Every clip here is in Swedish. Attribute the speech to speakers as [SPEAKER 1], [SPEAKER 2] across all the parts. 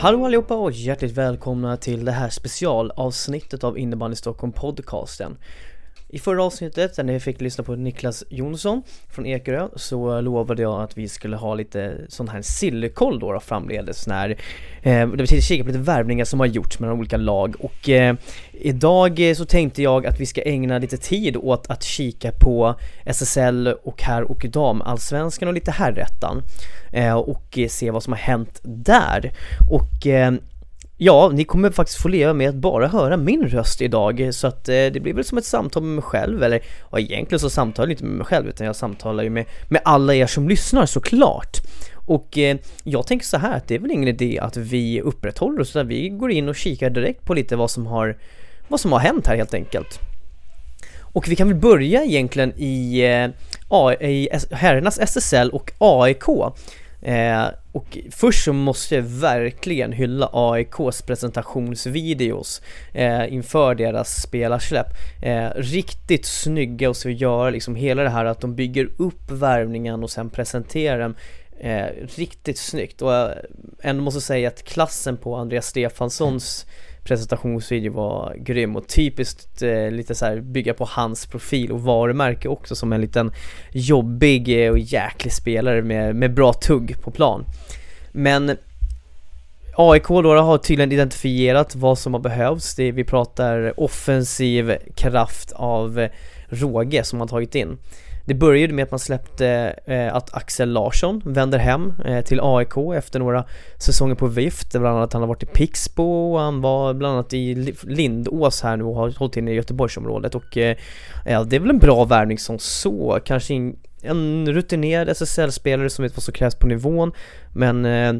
[SPEAKER 1] Hallå allihopa och hjärtligt välkomna till det här specialavsnittet av Innebandy Stockholm podcasten. I förra avsnittet när vi fick lyssna på Niklas Jonsson från Ekerö så lovade jag att vi skulle ha lite sån här sillkoll då, då framledes när eh, vi kika på lite värvningar som har gjorts mellan olika lag. Och eh, idag eh, så tänkte jag att vi ska ägna lite tid åt att kika på SSL och herr och damallsvenskan och lite herrettan eh, och eh, se vad som har hänt där. Och eh, Ja, ni kommer faktiskt få leva med att bara höra min röst idag så att eh, det blir väl som ett samtal med mig själv eller ja, egentligen så samtalar jag inte med mig själv utan jag samtalar ju med, med alla er som lyssnar såklart. Och eh, jag tänker så här att det är väl ingen idé att vi upprätthåller oss utan vi går in och kikar direkt på lite vad som har, vad som har hänt här helt enkelt. Och vi kan väl börja egentligen i, eh, i herrarnas SSL och AIK. Eh, och först så måste jag verkligen hylla AIKs presentationsvideos eh, inför deras spelarsläpp. Eh, riktigt snygga och så gör liksom hela det här att de bygger upp värvningen och sen presenterar den eh, riktigt snyggt och jag ändå måste säga att klassen på Andreas Stefanssons presentationsvideo var grym och typiskt eh, lite så här bygga på hans profil och varumärke också som en liten jobbig eh, och jäklig spelare med, med bra tugg på plan. Men AIK då har tydligen identifierat vad som har behövts. Det, vi pratar offensiv kraft av råge som man tagit in. Det började med att man släppte eh, att Axel Larsson vänder hem eh, till AIK efter några säsonger på vift, bland annat han har varit i Pixbo och han var bland annat i Lindås här nu och har hållit in i Göteborgsområdet och eh, det är väl en bra värvning som så, kanske in, en rutinerad SSL-spelare som vet vad som krävs på nivån men eh,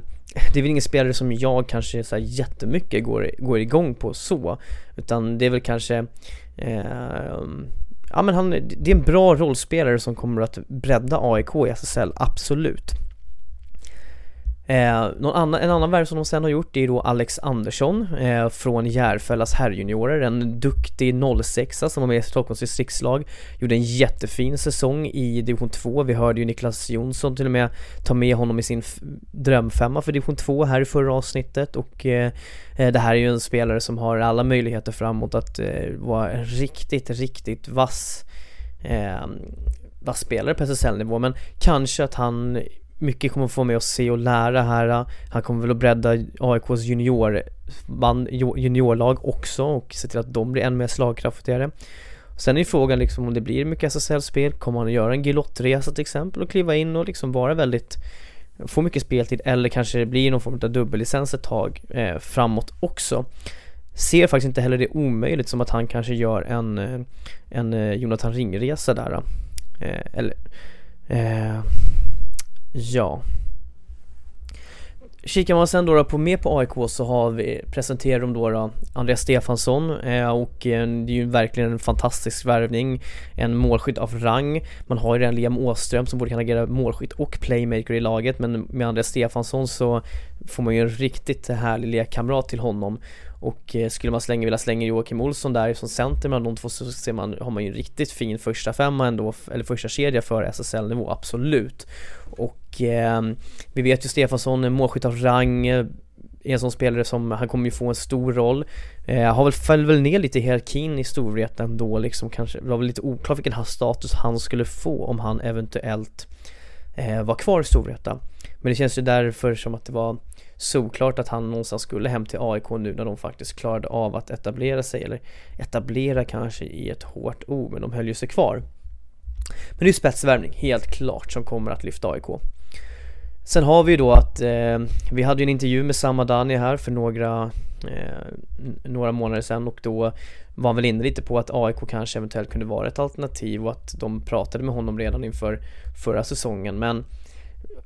[SPEAKER 1] det är väl ingen spelare som jag kanske så här jättemycket går, går igång på så utan det är väl kanske eh, ja men han, det är en bra rollspelare som kommer att bredda AIK i SSL, absolut. Eh, någon annan, en annan värv som de sen har gjort är då Alex Andersson eh, från Järfällas herrjuniorer, en duktig 06 som var med i Stockholms distriktslag, gjorde en jättefin säsong i division 2, vi hörde ju Niklas Jonsson till och med ta med honom i sin drömfemma för division 2 här i förra avsnittet. Och eh, eh, det här är ju en spelare som har alla möjligheter framåt att eh, vara en riktigt, riktigt vass eh, vass spelare på SSL-nivå men kanske att han mycket kommer få mig att se och lära här. Han kommer väl att bredda AIKs junior, juniorlag också och se till att de blir än mer slagkraftigare. Sen är frågan liksom om det blir mycket SSL-spel, kommer han att göra en Gilottresa till exempel och kliva in och liksom vara väldigt få mycket speltid eller kanske det blir någon form av dubbellicens ett tag eh, framåt också. Ser faktiskt inte heller det omöjligt som att han kanske gör en, eh, en eh, Jonathan Ring-resa där. Eh, eller eh, Ja. Kikar man sen då, på med på AIK så har vi, presenterar de då, då Andreas Stefansson eh, och eh, det är ju verkligen en fantastisk värvning. En målskytt av rang. Man har ju redan Liam Åström som borde kunna agera målskytt och playmaker i laget men med Andreas Stefansson så får man ju en riktigt härlig lekkamrat till honom och eh, skulle man slänga, vilja slänga Joakim Olsson där som center mellan de två så ser man, har man ju en riktigt fin första femma ändå, eller första kedja för SSL-nivå, absolut. Och eh, vi vet ju Stefansson, målskytt av rang, eh, är en sån spelare som, han kommer ju få en stor roll. Eh, har väl föll väl ner lite i hierarkin i Storvreta ändå liksom kanske, det var väl lite oklart vilken status han skulle få om han eventuellt eh, var kvar i Storvreta. Men det känns ju därför som att det var såklart att han någonstans skulle hem till AIK nu när de faktiskt klarade av att etablera sig, eller etablera kanske i ett hårt ord, men de höll ju sig kvar. Men det är ju spetsvärvning, helt klart, som kommer att lyfta AIK. Sen har vi ju då att eh, vi hade ju en intervju med Samadani här för några, eh, några månader sedan och då var han väl inne lite på att AIK kanske eventuellt kunde vara ett alternativ och att de pratade med honom redan inför förra säsongen men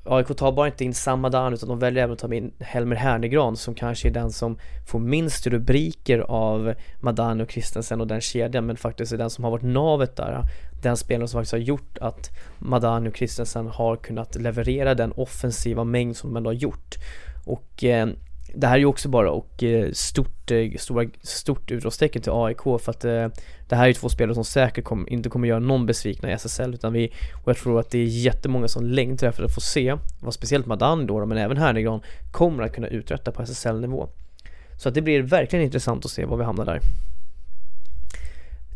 [SPEAKER 1] AIK tar bara inte in samma Dan utan de väljer även att ta in Helmer Hernegran som kanske är den som får minst rubriker av Madan och Kristensen och den kedjan men faktiskt är den som har varit navet där. Den spelaren som faktiskt har gjort att Madan och Kristensen har kunnat leverera den offensiva mängd som de ändå har gjort. Och eh, det här är ju också bara och eh, stort, eh, stora, stort utropstecken till AIK för att eh, det här är ju två spelare som säkert kom, inte kommer göra någon besvikna i SSL utan vi, och jag tror att det är jättemånga som längtar efter att få se vad speciellt Madan då, men även Hernegran kommer att kunna uträtta på SSL-nivå. Så att det blir verkligen intressant att se var vi hamnar där.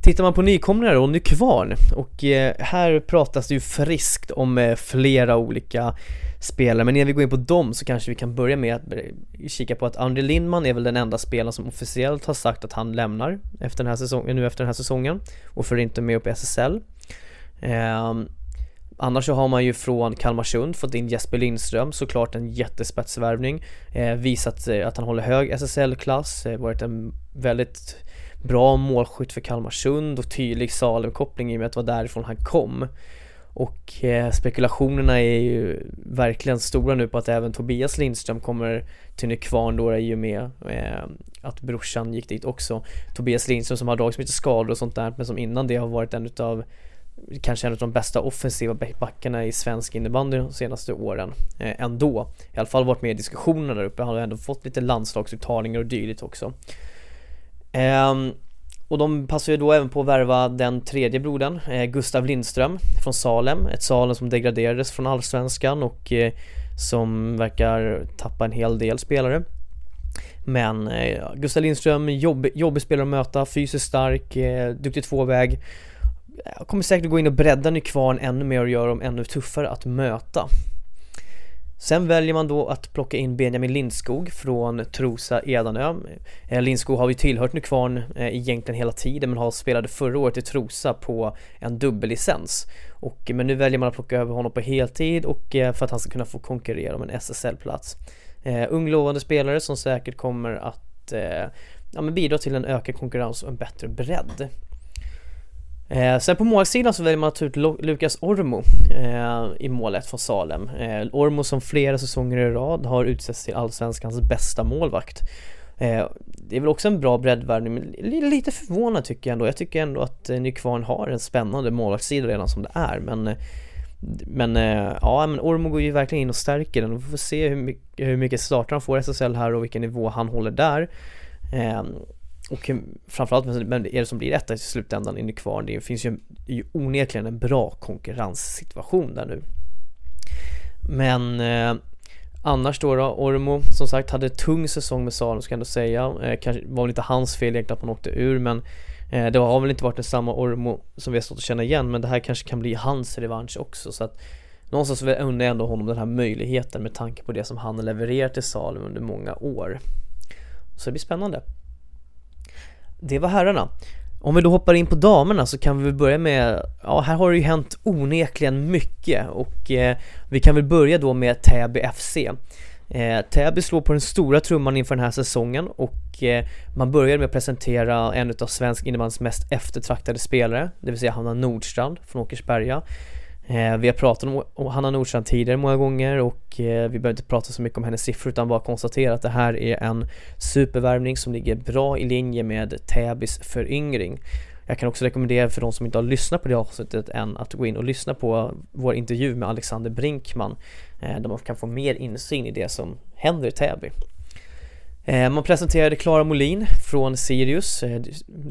[SPEAKER 1] Tittar man på nykomlingar och Nykvarn och här pratas det ju friskt om flera olika spelare. Men innan vi går in på dem så kanske vi kan börja med att kika på att André Lindman är väl den enda spelaren som officiellt har sagt att han lämnar efter den här säsongen, nu efter den här säsongen och för inte med upp i SSL. Eh, Annars så har man ju från Kalmarsund fått in Jesper Lindström, såklart en jättespetsvärvning. Ehm, eh, visat att han håller hög SSL-klass, eh, varit en väldigt bra målskytt för Kalmarsund och tydlig Salem-koppling i och med att det var därifrån han kom. Och eh, spekulationerna är ju verkligen stora nu på att även Tobias Lindström kommer till Nykvarn då i och med eh, att brorsan gick dit också. Tobias Lindström som har dragits med lite skador och sånt där men som innan det har varit en utav kanske en av de bästa offensiva backarna i svensk innebandy de senaste åren eh, ändå. I alla fall varit med i diskussionerna där uppe, han har ändå fått lite landslagsuttagningar och dylikt också. Um, och de passar ju då även på att värva den tredje brodern, eh, Gustav Lindström från Salem. Ett Salem som degraderades från Allsvenskan och eh, som verkar tappa en hel del spelare. Men eh, Gustav Lindström, jobb, jobbig spelare att möta, fysiskt stark, eh, duktig tvåväg. Eh, kommer säkert gå in och bredda Nykvarn ännu mer och göra dem ännu tuffare att möta. Sen väljer man då att plocka in Benjamin Lindskog från Trosa Edanö. Eh, Lindskog har ju tillhört Nykvarn eh, egentligen hela tiden men har spelade förra året i Trosa på en dubbellicens. Och, men nu väljer man att plocka över honom på heltid och eh, för att han ska kunna få konkurrera om en SSL-plats. Uh, ung lovande spelare som säkert kommer att ja, men bidra till en ökad konkurrens och en bättre bredd. Eh, sen på målsidan så väljer man att ta ut Lukas Ormo eh, i målet från Salem. Eh, Ormo som flera säsonger i rad har utsetts till Allsvenskans bästa målvakt. Eh, det är väl också en bra breddvärvning, men lite förvånad tycker jag ändå. Jag tycker ändå att eh, Nykvarn har en spännande målvaktssida redan som det är, men men eh, ja, men Ormo går ju verkligen in och stärker den och vi får se hur mycket, hur mycket starter han får i SSL här och vilken nivå han håller där. Eh, och framförallt, men är det som blir etta i slutändan inne kvar, det finns ju, ju onekligen en bra konkurrenssituation där nu. Men eh, annars då, då Ormo, som sagt, hade tung säsong med Salem ska jag ändå säga. Eh, kanske var väl inte hans fel egentligen att man åkte ur, men eh, det har väl inte varit samma Ormo som vi har stått och känna igen, men det här kanske kan bli hans revansch också, så att någonstans undrar jag ändå honom den här möjligheten med tanke på det som han har levererat till Salem under många år. Så det blir spännande. Det var herrarna. Om vi då hoppar in på damerna så kan vi väl börja med, ja här har det ju hänt onekligen mycket och eh, vi kan väl börja då med Täby FC. Eh, Täby slår på den stora trumman inför den här säsongen och eh, man börjar med att presentera en av svensk innebandys mest eftertraktade spelare, det vill säga Hanna Nordstrand från Åkersberga. Eh, vi har pratat om Hanna Nordstrand tidigare många gånger och eh, vi behöver inte prata så mycket om hennes siffror utan bara konstatera att det här är en supervärvning som ligger bra i linje med Täbys föryngring. Jag kan också rekommendera för de som inte har lyssnat på det avsnittet än att gå in och lyssna på vår intervju med Alexander Brinkman eh, där man kan få mer insyn i det som händer i Täby. Man presenterade Klara Molin från Sirius,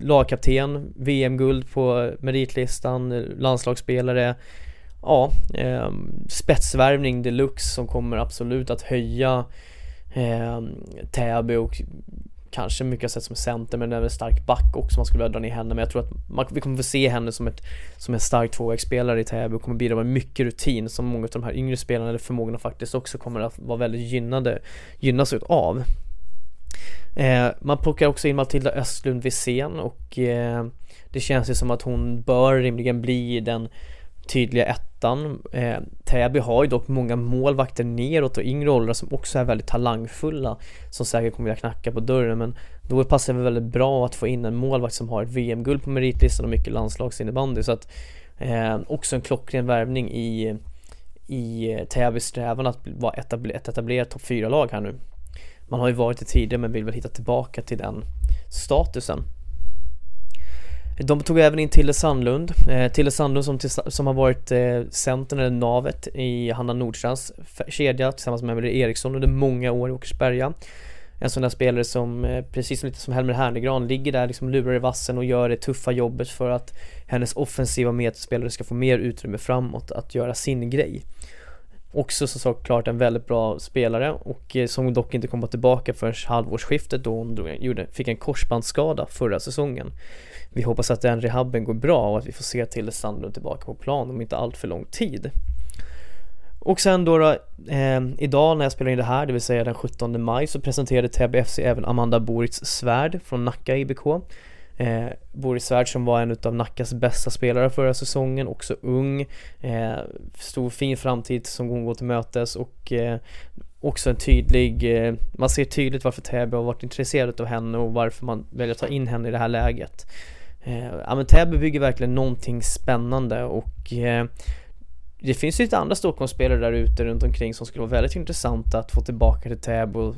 [SPEAKER 1] lagkapten, VM-guld på meritlistan, landslagsspelare, ja, eh, spetsvärvning deluxe som kommer absolut att höja eh, Täby och kanske mycket har sett som center men även stark back också man skulle vilja dra ner henne men jag tror att man, vi kommer få se henne som, ett, som en stark tvåvägsspelare i Täby och kommer bidra med mycket rutin som många av de här yngre spelarna eller förmågorna faktiskt också kommer att vara väldigt gynnade, gynnas av. Eh, man plockar också in Matilda Östlund Wisén och eh, det känns ju som att hon bör rimligen bli den tydliga ettan. Eh, Täby har ju dock många målvakter neråt och yngre åldrar som också är väldigt talangfulla som säkert kommer vilja knacka på dörren men då passar det väldigt bra att få in en målvakt som har ett VM-guld på meritlistan och mycket landslagsinnebandy så att eh, också en klockren värvning i i Täbys strävan att vara ett etablerat topp 4-lag här nu. Man har ju varit det tidigare men vill väl hitta tillbaka till den statusen. De tog även in Tille Sandlund, eh, Tille Sandlund som, som har varit eh, centern eller navet i Hanna Nordstrands kedja tillsammans med Emelie Eriksson under många år i Åkersberga. En sån där spelare som, eh, precis som lite som Helmer Hernegran, ligger där liksom lurar i vassen och gör det tuffa jobbet för att hennes offensiva medspelare ska få mer utrymme framåt att göra sin grej. Också så såklart en väldigt bra spelare och eh, som dock inte kom tillbaka förrän halvårsskiftet då hon gjorde, fick en korsbandsskada förra säsongen. Vi hoppas att den rehabben går bra och att vi får se till Sandlund tillbaka på plan om inte allt för lång tid. Och sen då, då eh, idag när jag spelar in det här, det vill säga den 17 maj, så presenterade Täby FC även Amanda Boritz Svärd från Nacka IBK. Eh, Boris Svärd som var en av Nackas bästa spelare förra säsongen, också ung, eh, stor fin framtid som hon går till mötes och eh, också en tydlig, eh, man ser tydligt varför Täby har varit intresserad av henne och varför man väljer att ta in henne i det här läget. Eh, ja men Täby bygger verkligen någonting spännande och eh, det finns ju lite andra Stockholmsspelare där ute runt omkring som skulle vara väldigt intressanta att få tillbaka till Täby och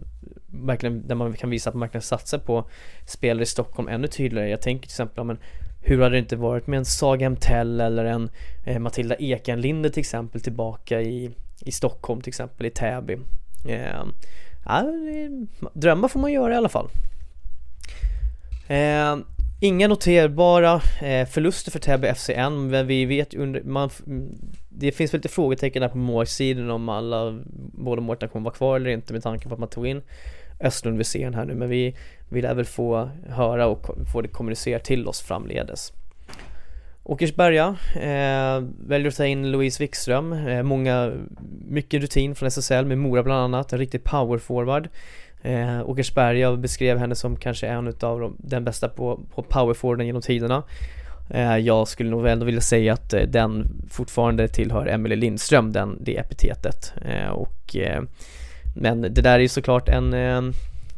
[SPEAKER 1] verkligen, där man kan visa att man verkligen satsar på spelare i Stockholm ännu tydligare. Jag tänker till exempel, men hur hade det inte varit med en Saga Emtell eller en eh, Matilda Ekenlinde till exempel tillbaka i, i Stockholm till exempel, i Täby. Eh, ja, drömmar får man göra i alla fall. Eh, Inga noterbara eh, förluster för Täby FC än, men vi vet under, man, mm, det finns väl lite frågetecken där på målsidan om alla, båda målen kommer vara kvar eller inte med tanke på att man tog in Östlund Wisén här nu, men vi, vill lär väl få höra och få det kommunicerat till oss framledes. Åkersberga eh, väljer att ta in Louise Wikström, eh, många, mycket rutin från SSL med Mora bland annat, en riktig powerforward. Eh, Åkersberga beskrev henne som kanske en av den bästa på, på powerforwarden genom tiderna. Eh, jag skulle nog ändå vilja säga att eh, den fortfarande tillhör Emelie Lindström, den, det epitetet. Eh, och, eh, men det där är ju såklart en, eh,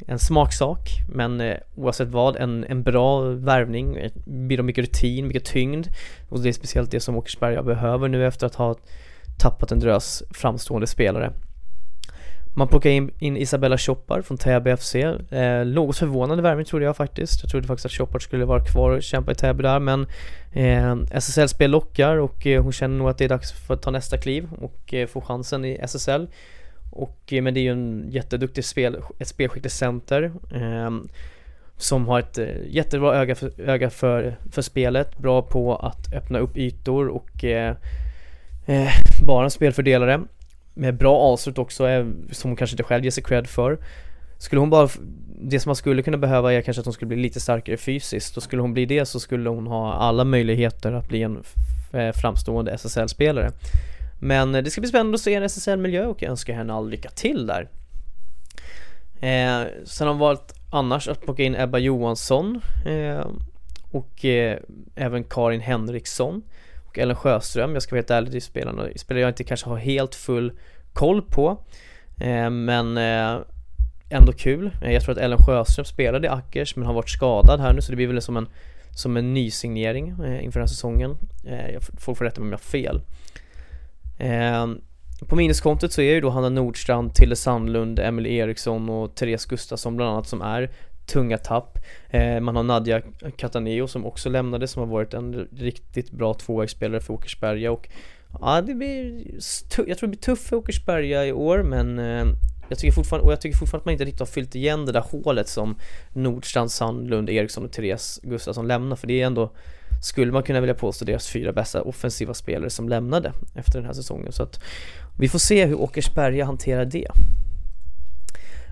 [SPEAKER 1] en smaksak, men eh, oavsett vad, en, en bra värvning, bidrar mycket rutin, mycket tyngd och det är speciellt det som Åkersberga behöver nu efter att ha tappat en drös framstående spelare. Man plockar in, in Isabella Choppar från Täby FC. Eh, något förvånande värvning trodde jag faktiskt. Jag trodde faktiskt att Choppar skulle vara kvar och kämpa i Täby där men eh, SSL-spel lockar och eh, hon känner nog att det är dags för att ta nästa kliv och eh, få chansen i SSL. Och, eh, men det är ju en jätteduktig spel, ett spelskickligt center eh, som har ett eh, jättebra öga, för, öga för, för spelet, bra på att öppna upp ytor och eh, eh bara en spelfördelare med bra avslut också, som hon kanske inte själv ger sig cred för. Skulle hon bara, det som man skulle kunna behöva är kanske att hon skulle bli lite starkare fysiskt och skulle hon bli det så skulle hon ha alla möjligheter att bli en framstående SSL-spelare. Men eh, det ska bli spännande att se en SSL-miljö och jag önskar henne all lycka till där. Eh, sen har hon valt annars att plocka in Ebba Johansson eh, och eh, även Karin Henriksson och Ellen Sjöström. Jag ska vara helt ärlig, det är spelarna, spelare jag inte kanske har helt full koll på. Eh, men eh, ändå kul. Eh, jag tror att Ellen Sjöström spelade i Ackers men har varit skadad här nu så det blir väl som en, som en nysignering eh, inför den här säsongen. Eh, jag får rätta mig om jag har fel. Ehm, på minuskontot så är ju då Hanna Nordstrand, Tille Sandlund, Emil Eriksson och Therese Gustafsson bland annat som är tunga tapp. Ehm, man har Nadja Cataneo som också lämnade som har varit en riktigt bra tvåvägsspelare för Åkersberga och ja, det blir jag tror det blir tufft för Åkersberga i år men ehm, jag tycker fortfarande, och jag tycker fortfarande att man inte riktigt har fyllt igen det där hålet som Nordstrand, Sandlund, Eriksson och Therese Gustafsson lämnar för det är ändå skulle man kunna vilja påstå deras fyra bästa offensiva spelare som lämnade efter den här säsongen så att vi får se hur Åkersberga hanterar det.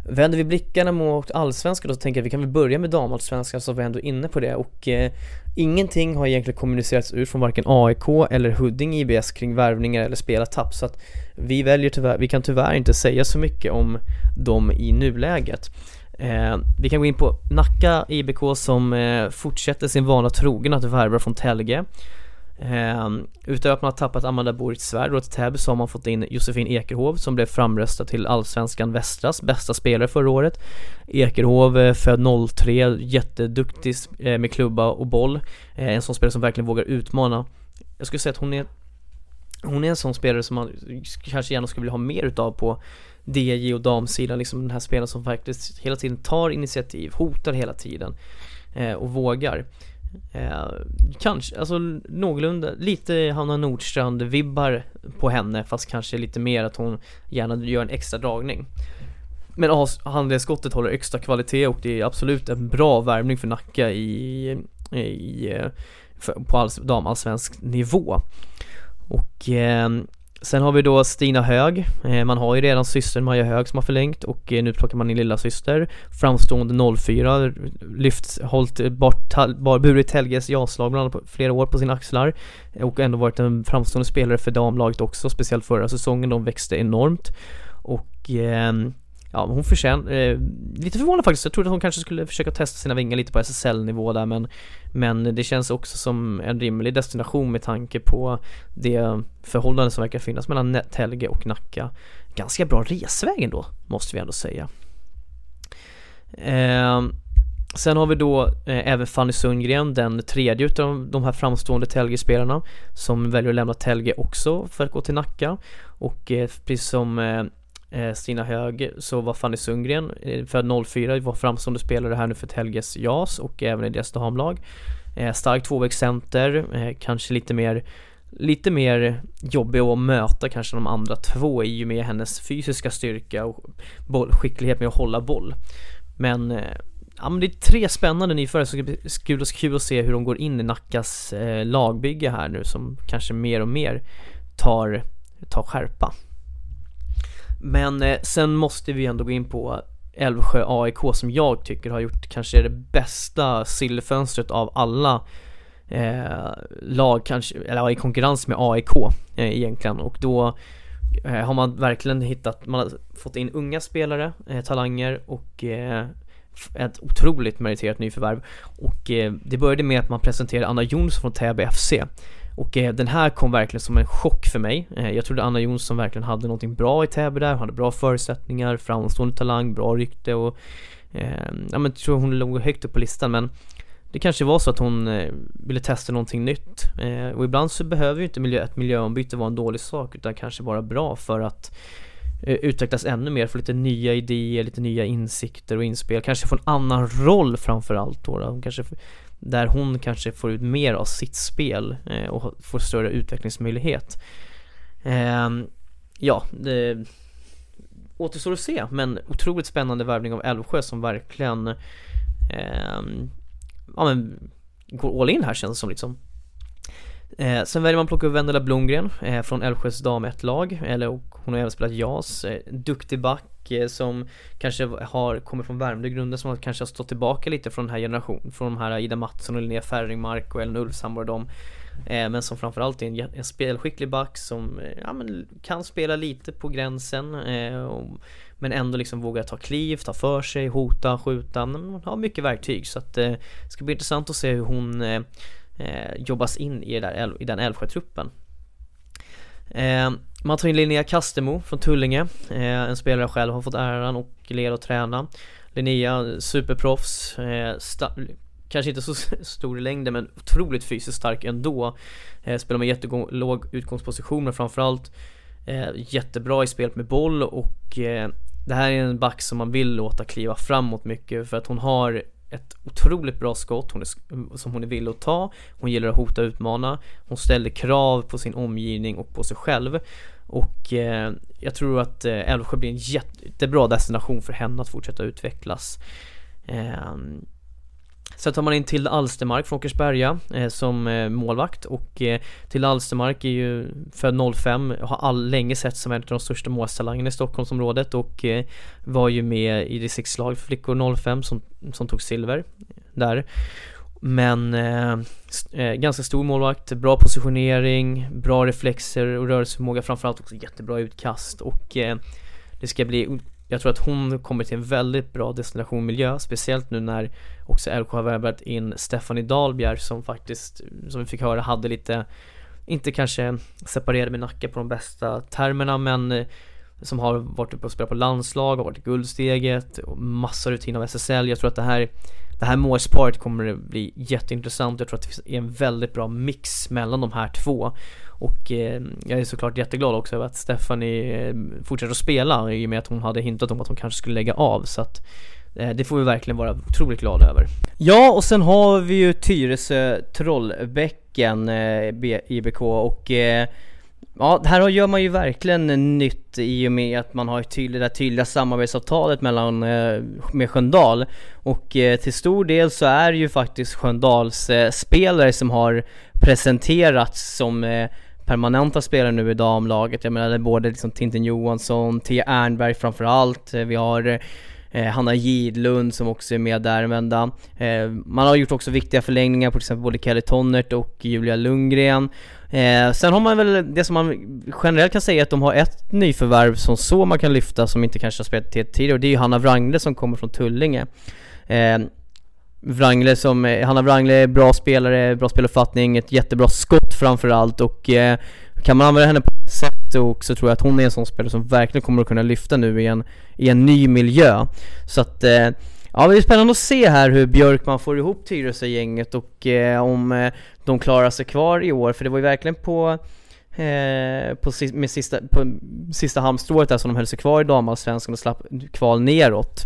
[SPEAKER 1] Vänder vi blickarna mot allsvenskan då så tänker jag att vi kan väl börja med damallsvenskan så var vi ändå inne på det och eh, ingenting har egentligen kommunicerats ut från varken AIK eller Huddinge IBS kring värvningar eller spelartapp så att vi väljer tyvärr, vi kan tyvärr inte säga så mycket om dem i nuläget. Eh, vi kan gå in på Nacka IBK som eh, fortsätter sin vana trogen att värva från Telge Eh, utöver att man har tappat Amanda Boritz Svärd och till Täby så har man fått in Josefin Ekerhov som blev framröstad till Allsvenskan Västras bästa spelare förra året. Ekerhov eh, född 03, jätteduktig eh, med klubba och boll. Eh, en sån spelare som verkligen vågar utmana. Jag skulle säga att hon är hon är en sån spelare som man kanske gärna skulle vilja ha mer utav på DJ och damsidan, liksom den här spelaren som faktiskt hela tiden tar initiativ, hotar hela tiden eh, och vågar. Eh, kanske, alltså någorlunda, lite Hanna Nordstrand-vibbar på henne fast kanske lite mer att hon gärna gör en extra dragning. Men handledsskottet håller högsta kvalitet och det är absolut en bra värvning för Nacka i, i eh, för, på all, damallsvensk nivå. Och eh, Sen har vi då Stina Hög, eh, man har ju redan systern Maja Hög som har förlängt och eh, nu plockar man in lilla syster. Framstående 04, lyft, hållit bort, bar, burit Helges jaslag bland annat flera år på sina axlar Och ändå varit en framstående spelare för damlaget också, speciellt förra säsongen, de växte enormt Och eh, Ja, hon förtjänar, eh, lite förvånad faktiskt, jag trodde att hon kanske skulle försöka testa sina vingar lite på SSL-nivå där men Men det känns också som en rimlig destination med tanke på det förhållande som verkar finnas mellan Telge och Nacka. Ganska bra resväg ändå, måste vi ändå säga. Eh, Sen har vi då eh, även Fanny Sundgren, den tredje utav de här framstående Telge-spelarna Som väljer att lämna Telge också för att gå till Nacka. Och eh, precis som eh, Eh, Stina Hög så var Fanny Sundgren eh, född 04, var framstående spelare här nu för Telges JAS och även i deras damlag. Eh, stark tvåvägscenter, kanske lite mer lite mer jobbig att möta kanske de andra två i och med hennes fysiska styrka och boll, skicklighet med att hålla boll. Men Ja men det är tre spännande nyförare så det ska bli kul att se hur de går in i Nackas eh, lagbygge här nu som kanske mer och mer tar, tar skärpa. Men eh, sen måste vi ändå gå in på Älvsjö AIK som jag tycker har gjort kanske det bästa sillfönstret av alla eh, lag kanske, eller i konkurrens med AIK eh, egentligen. Och då eh, har man verkligen hittat, man har fått in unga spelare, eh, talanger och eh, ett otroligt meriterat nyförvärv. Och eh, det började med att man presenterade Anna Jonsson från Täby FC och eh, den här kom verkligen som en chock för mig. Eh, jag trodde Anna Jonsson verkligen hade någonting bra i Täby där, hon hade bra förutsättningar, framstående talang, bra rykte och eh, ja men jag tror hon låg högt upp på listan men det kanske var så att hon eh, ville testa någonting nytt eh, och ibland så behöver ju inte miljö, ett miljöombyte vara en dålig sak utan kanske vara bra för att eh, utvecklas ännu mer, få lite nya idéer, lite nya insikter och inspel, kanske få en annan roll framförallt då, då. Hon kanske där hon kanske får ut mer av sitt spel eh, och får större utvecklingsmöjlighet. Eh, ja, det återstår att se, men otroligt spännande värvning av Älvsjö som verkligen eh, ja, men, går all in här känns det som liksom. Eh, sen väljer man att plocka upp Vendela Blomgren eh, från Älvsjös dam 1-lag, eller hon har även spelat JAS, eh, duktig back eh, som kanske har, kommer från Värmdö grunden som kanske har stått tillbaka lite från den här generationen, från de här Ida Mattsson och Linnea Färringmark och Ellen Ulfshammar och dem eh, Men som framförallt är en, en spelskicklig back som eh, ja, men kan spela lite på gränsen eh, och, men ändå liksom våga ta kliv, ta för sig, hota, skjuta, hon har mycket verktyg så att eh, det ska bli intressant att se hur hon eh, Eh, jobbas in i, där, i den Älvsjö-truppen. Eh, man tar in Linnea Kastemo från Tullinge, eh, en spelare jag själv har fått äran och leda och träna. Linnea, superproffs, eh, kanske inte så stor i längden men otroligt fysiskt stark ändå. Eh, spelar med jättelåg utgångsposition men framförallt eh, jättebra i spelet med boll och eh, det här är en back som man vill låta kliva framåt mycket för att hon har ett otroligt bra skott hon är, som hon är villig att ta. Hon gillar att hota och utmana. Hon ställer krav på sin omgivning och på sig själv. Och eh, jag tror att eh, Älvsjö blir en jättebra destination för henne att fortsätta utvecklas. Eh, Sen tar man in Tilde Alstermark från Åkersberga eh, som eh, målvakt. Och eh, Tilde Alstermark är ju född 05, har all, länge sett som en av de största målstalangerna i Stockholmsområdet. Och eh, var ju med i distriktslag för flickor 05 som, som tog silver där. Men eh, eh, ganska stor målvakt, bra positionering, bra reflexer och rörelseförmåga framförallt också jättebra utkast. Och eh, det ska bli jag tror att hon kommer till en väldigt bra destinationmiljö, speciellt nu när också LK har värvat in Stephanie Dahlbjer som faktiskt, som vi fick höra, hade lite, inte kanske separerade med Nacka på de bästa termerna men eh, som har varit uppe och spelat på landslag, har varit i guldsteget och massa rutin av SSL. Jag tror att det här det här målsparet kommer det bli jätteintressant. Jag tror att det är en väldigt bra mix mellan de här två. Och eh, jag är såklart jätteglad också över att Stephanie eh, fortsätter att spela i och med att hon hade hintat om att hon kanske skulle lägga av. Så att eh, det får vi verkligen vara otroligt glada över. Ja, och sen har vi ju Tyresö Trollbäcken eh, IBK och eh, Ja, här gör man ju verkligen nytt i och med att man har tydlig, det tydliga samarbetsavtalet mellan, eh, med Sköndal och eh, till stor del så är det ju faktiskt Sköndals eh, spelare som har presenterats som permanenta spelare nu i damlaget. Jag menar det är både liksom Tintin Johansson, Tia Ernberg framförallt, vi har Hanna Gidlund som också är med där vända. Man har gjort också viktiga förlängningar på till exempel både Kelly Tonnert och Julia Lundgren. Eh, sen har man väl, det som man generellt kan säga att de har ett nyförvärv som så man kan lyfta som inte kanske har spelat tidigare och det är ju Hanna Wrangle som kommer från Tullinge. Eh, Wrangle som, eh, Hanna Wrangle är bra spelare, bra speluppfattning, ett jättebra skott framförallt och eh, kan man använda henne på ett sätt och så tror jag att hon är en sån spelare som verkligen kommer att kunna lyfta nu i en, i en ny miljö. Så att eh, Ja det är spännande att se här hur Björkman får ihop Tyresö-gänget och eh, om eh, de klarar sig kvar i år, för det var ju verkligen på eh, på, med sista, på sista halmstrået där som de höll sig kvar i damallsvenskan och slapp kval neråt.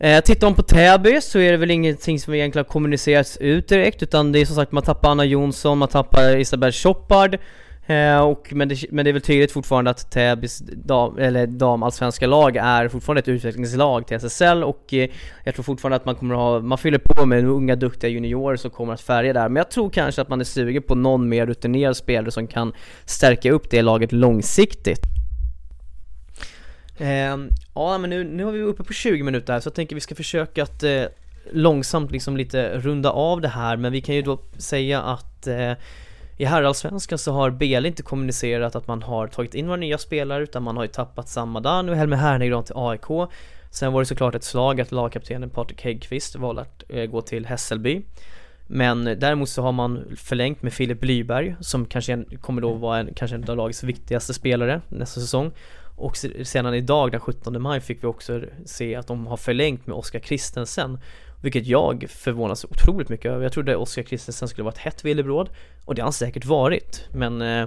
[SPEAKER 1] Eh, tittar man på Täby så är det väl ingenting som egentligen har kommunicerats ut direkt utan det är som sagt man tappar Anna Jonsson, man tappar Isabelle Choppard Eh, Eh, och, men, det, men det är väl tydligt fortfarande att Täbys dam, eller damallsvenska lag är fortfarande ett utvecklingslag till SSL och eh, jag tror fortfarande att man kommer att ha, man fyller på med unga duktiga juniorer som kommer att färga där. Men jag tror kanske att man är sugen på någon mer rutinerad spelare som kan stärka upp det laget långsiktigt. Eh, ja men nu, nu har vi uppe på 20 minuter här så jag tänker vi ska försöka att eh, långsamt liksom lite runda av det här men vi kan ju då säga att eh, i herrallsvenskan så har BL inte kommunicerat att man har tagit in några nya spelare utan man har ju tappat Samadan och Helmer Hernegran till AIK Sen var det såklart ett slag att lagkaptenen Patrik Häggqvist valde att eh, gå till Hässelby. Men däremot så har man förlängt med Filip Blyberg som kanske kommer då vara en, kanske en av lagets viktigaste spelare nästa säsong. Och sedan idag den 17 maj fick vi också se att de har förlängt med Oskar Kristensen vilket jag förvånas otroligt mycket över. Jag trodde Oskar Kristensen skulle vara ett hett villebråd och det har han säkert varit. Men eh,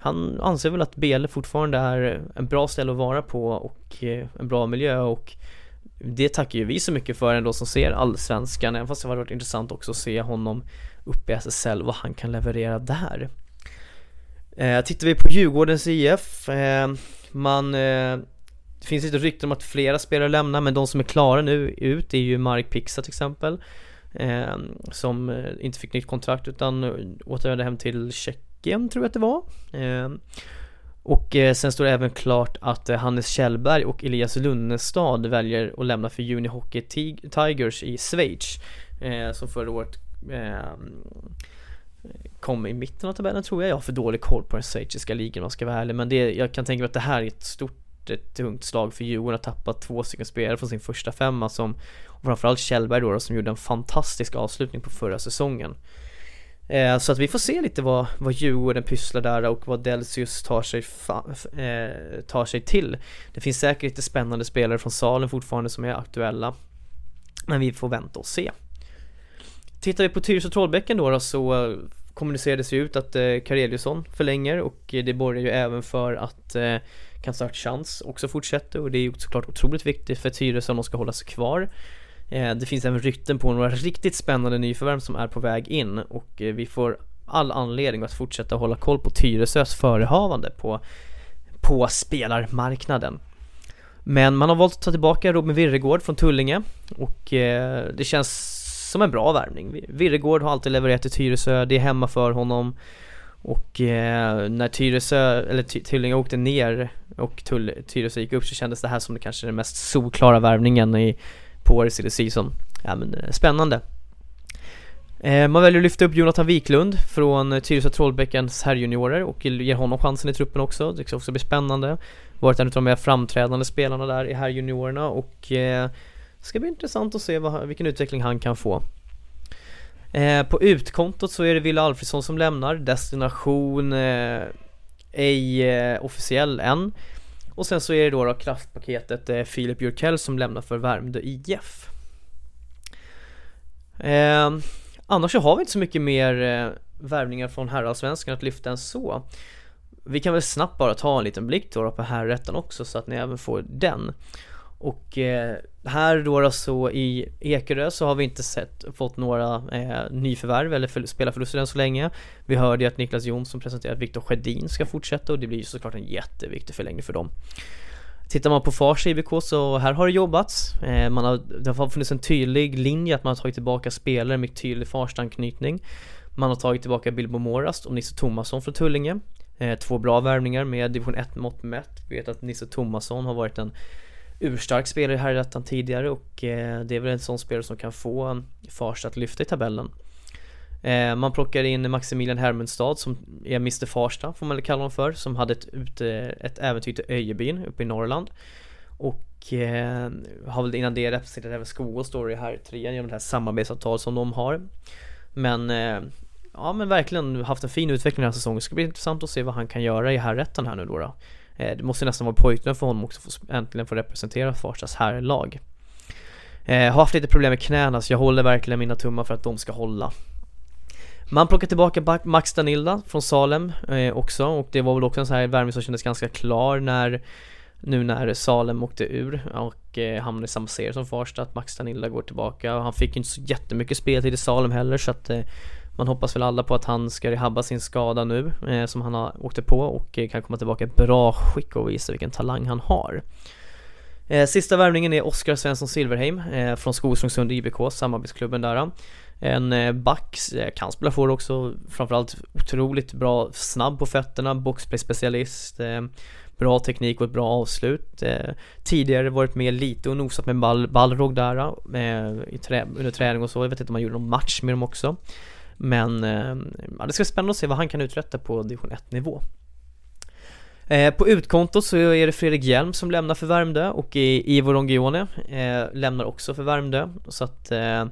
[SPEAKER 1] han anser väl att BL fortfarande är en bra ställe att vara på och eh, en bra miljö och det tackar ju vi så mycket för ändå som ser allsvenskan, även fast det har varit intressant också att se honom uppe i SSL, vad han kan leverera där. Eh, tittar vi på Djurgårdens IF, eh, man eh, det finns lite rykten om att flera spelare lämnar men de som är klara nu ut är ju Mark Pixa till exempel ehm, eh, Som inte fick nytt kontrakt utan eh, återvände hem till Tjeckien tror jag att det var. Eh, Och eh, sen står det även klart att eh, Hannes Kjellberg och Elias Lunnestad väljer att lämna för Juni Hockey Tigers i Schweiz eh, Som förra året ehm, kom i mitten av tabellen tror jag, jag har för dålig koll på den schweiziska ligan om jag ska vara ärlig men det, jag kan tänka mig att det här är ett stort ett tungt slag för Djurgården att tappa två stycken spelare från sin första femma som och framförallt Kjellberg då, då som gjorde en fantastisk avslutning på förra säsongen. Eh, så att vi får se lite vad, vad Djurgården pysslar där och vad Delsius tar sig, eh, tar sig till. Det finns säkert lite spännande spelare från salen fortfarande som är aktuella. Men vi får vänta och se. Tittar vi på Tyresö Trollbäcken då, då så kommunicerades ju ut att eh, Kareliusson förlänger och eh, det borgar ju även för att eh, Kansart chans också fortsätter och det är ju såklart otroligt viktigt för Tyresö om de ska hålla sig kvar. Eh, det finns även rykten på några riktigt spännande nyförvärv som är på väg in och eh, vi får all anledning att fortsätta hålla koll på Tyresös förehavande på, på spelarmarknaden. Men man har valt att ta tillbaka Robin Virregård från Tullinge och eh, det känns som en bra värvning. Virregård har alltid levererat till Tyresö, det är hemma för honom och eh, när Tyresö, eller Tyllinge åkte ner och Tyresö gick upp så kändes det här som det kanske den mest solklara värvningen i, på årets silly season. Ja men eh, spännande. Eh, man väljer att lyfta upp Jonathan Wiklund från Tyresö Trollbäckens herrjuniorer och ger honom chansen i truppen också. Det ska också bli spännande. Varit en av de mer framträdande spelarna där i herrjuniorerna och eh, ska bli intressant att se vad, vilken utveckling han kan få. Eh, på utkontot så är det Wille Alfredsson som lämnar, destination eh, ej eh, officiell än. Och sen så är det då, då kraftpaketet eh, Filip Björkell som lämnar för Värmdö IF. Eh, annars så har vi inte så mycket mer eh, värvningar från herrallsvenskan att lyfta än så. Vi kan väl snabbt bara ta en liten blick då på herrrätten också så att ni även får den. Och eh, här då, då så i Ekerö så har vi inte sett, fått några eh, nyförvärv eller för, spelarförluster än så länge. Vi hörde ju att Niklas Jonsson presenterat att Viktor Sjödin ska fortsätta och det blir ju såklart en jätteviktig förlängning för dem. Tittar man på Fars IBK så här har det jobbats. Eh, man har, det har funnits en tydlig linje att man har tagit tillbaka spelare med tydlig Farsta-anknytning. Man har tagit tillbaka Bilbo Morast och Nisse Tomasson från Tullinge. Eh, två bra värvningar med division 1 mått mätt. Vi vet att Nisse Tomasson har varit en urstark spelare här i ettan tidigare och eh, det är väl en sån spelare som kan få Farsta att lyfta i tabellen. Eh, man plockar in Maximilian Hermundstad som är Mr Farsta får man väl kalla honom för, som hade ett, ut, ett äventyr till Öjebyn uppe i Norrland. Och eh, har väl innan det representerat även Skogås då i här trean genom det här samarbetsavtalet som de har. Men eh, ja men verkligen haft en fin utveckling den här säsongen. Det ska bli intressant att se vad han kan göra i här här nu då. då. Eh, det måste nästan vara pojkdröm för honom också att äntligen få representera Farstas herrlag. Eh, har haft lite problem med knäna så jag håller verkligen mina tummar för att de ska hålla. Man plockar tillbaka Max Danilda från Salem eh, också och det var väl också en sån här värvning som kändes ganska klar när nu när Salem åkte ur och eh, hamnade i samma serie som Farsta att Max Danilda går tillbaka och han fick inte så jättemycket speltid i Salem heller så att eh, man hoppas väl alla på att han ska rehabba sin skada nu eh, som han har åkte på och eh, kan komma tillbaka i bra skick och visa vilken talang han har. Eh, sista värvningen är Oskar Svensson Silverheim eh, från Skogströmsund IBK, samarbetsklubben där. En eh, back, eh, kan spela forward också, framförallt otroligt bra, snabb på fötterna, boxplay specialist eh, Bra teknik och ett bra avslut Tidigare varit med lite och nosat med ball, ballrog där i trä, under träning och så, jag vet inte om man gjorde någon match med dem också men eh, ja, det ska bli spännande att se vad han kan uträtta på division 1 nivå. Eh, på utkontot så är det Fredrik Hjelm som lämnar för Värmdö och Ivo Rongione eh, lämnar också för Värmdö så att eh,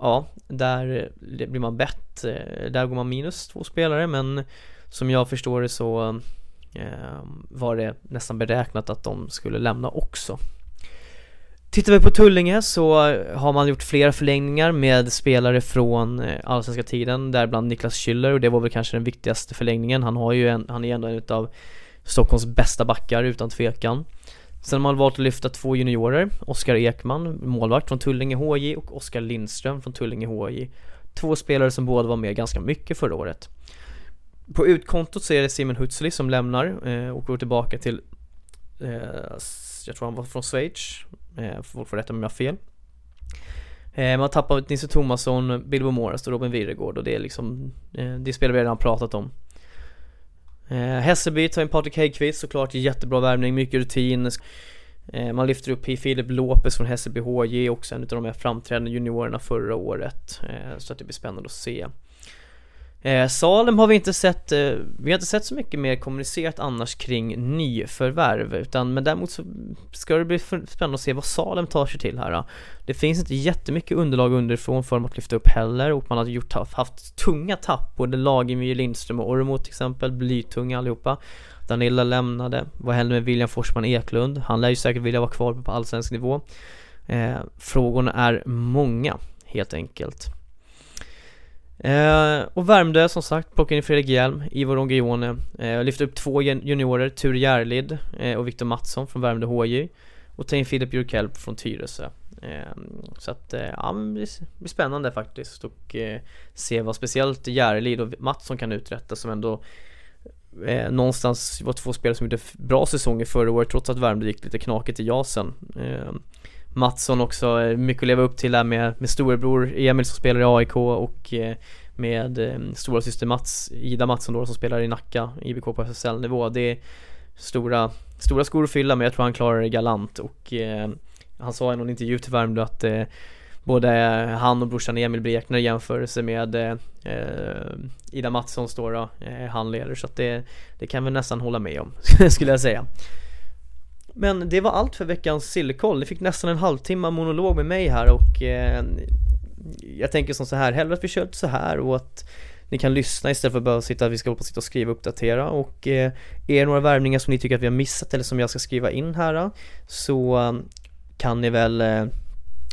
[SPEAKER 1] ja, där blir man bett, där går man minus två spelare men som jag förstår det så var det nästan beräknat att de skulle lämna också. Tittar vi på Tullinge så har man gjort flera förlängningar med spelare från eh, allsvenska tiden, däribland Niklas Schüller och det var väl kanske den viktigaste förlängningen. Han har ju en, han är ändå en av Stockholms bästa backar utan tvekan. Sen har man valt att lyfta två juniorer, Oskar Ekman, målvakt från Tullinge HJ och Oskar Lindström från Tullinge HJ. Två spelare som båda var med ganska mycket förra året. På utkontot så är det Simon Hutzli som lämnar eh, och går tillbaka till eh, jag tror han var från Schweiz Eh, folk får rätta mig om jag har fel. Eh, man tappar Nisse Tomasson, Bilbo Morris och Robin Virregård och det är liksom, eh, det spelar vi redan pratat om. Eh, Hässelby tar in Patrik Häggkvist såklart, jättebra värvning, mycket rutin. Eh, man lyfter upp Filip Lopez från Hässelby HJ, också en av de här framträdande juniorerna förra året. Eh, så att det blir spännande att se. Eh, Salem har vi inte sett, eh, vi har inte sett så mycket mer kommunicerat annars kring nyförvärv utan men däremot så ska det bli spännande att se vad Salem tar sig till här då. Det finns inte jättemycket underlag underifrån för dem att lyfta upp heller och man har gjort, haft tunga tapp, både Lagemyr, Lindström och Ormo till exempel, blytunga allihopa. Danilla lämnade, vad händer med William Forsman Eklund? Han lär ju säkert vilja vara kvar på allsvensk nivå. Eh, frågorna är många, helt enkelt. Eh, och Värmdö som sagt, plockade in Fredrik Hjelm, Ivo Rongione, eh, lyfte upp två juniorer, Tur Järlid eh, och Viktor Mattsson från Värmdö HJ och ta in Filip Bjurkelp från Tyresö. Eh, så att, eh, ja men det blir spännande faktiskt och eh, se vad speciellt Järlid och Mattsson kan uträtta som ändå eh, någonstans var två spelare som gjorde bra säsonger förra året trots att Värmdö gick lite knakigt i jasen. Eh, Mattsson också, eh, mycket att leva upp till där med, med storebror Emil som spelar i AIK och eh, med eh, stora syster Mats, Ida Mattsson då som spelar i Nacka, IBK på SSL-nivå. Det är stora, stora skor att fylla men jag tror han klarar det galant och eh, han sa i någon intervju till Värmdö att eh, både han och brorsan Emil blir i jämförelse med eh, Ida Mattsson då, eh, leder. så att det, det kan vi nästan hålla med om skulle jag säga. Men det var allt för veckans sillkoll. Ni fick nästan en halvtimme monolog med mig här och eh, jag tänker som så här, hellre att vi kör så här och att ni kan lyssna istället för att behöva sitta, vi ska hålla på sitta och skriva och uppdatera och eh, är det några värvningar som ni tycker att vi har missat eller som jag ska skriva in här eh, så eh, kan ni väl eh,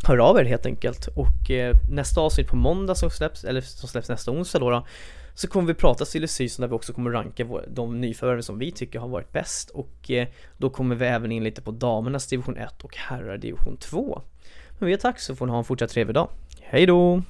[SPEAKER 1] höra av er helt enkelt och eh, nästa avsnitt på måndag som släpps, eller som släpps nästa onsdag då, då så kommer vi prata silly season där vi också kommer ranka de nyförvärven som vi tycker har varit bäst och eh, då kommer vi även in lite på damernas division 1 och herrar division 2. Men vi är tack så får ni ha en fortsatt trevlig dag. Hej då!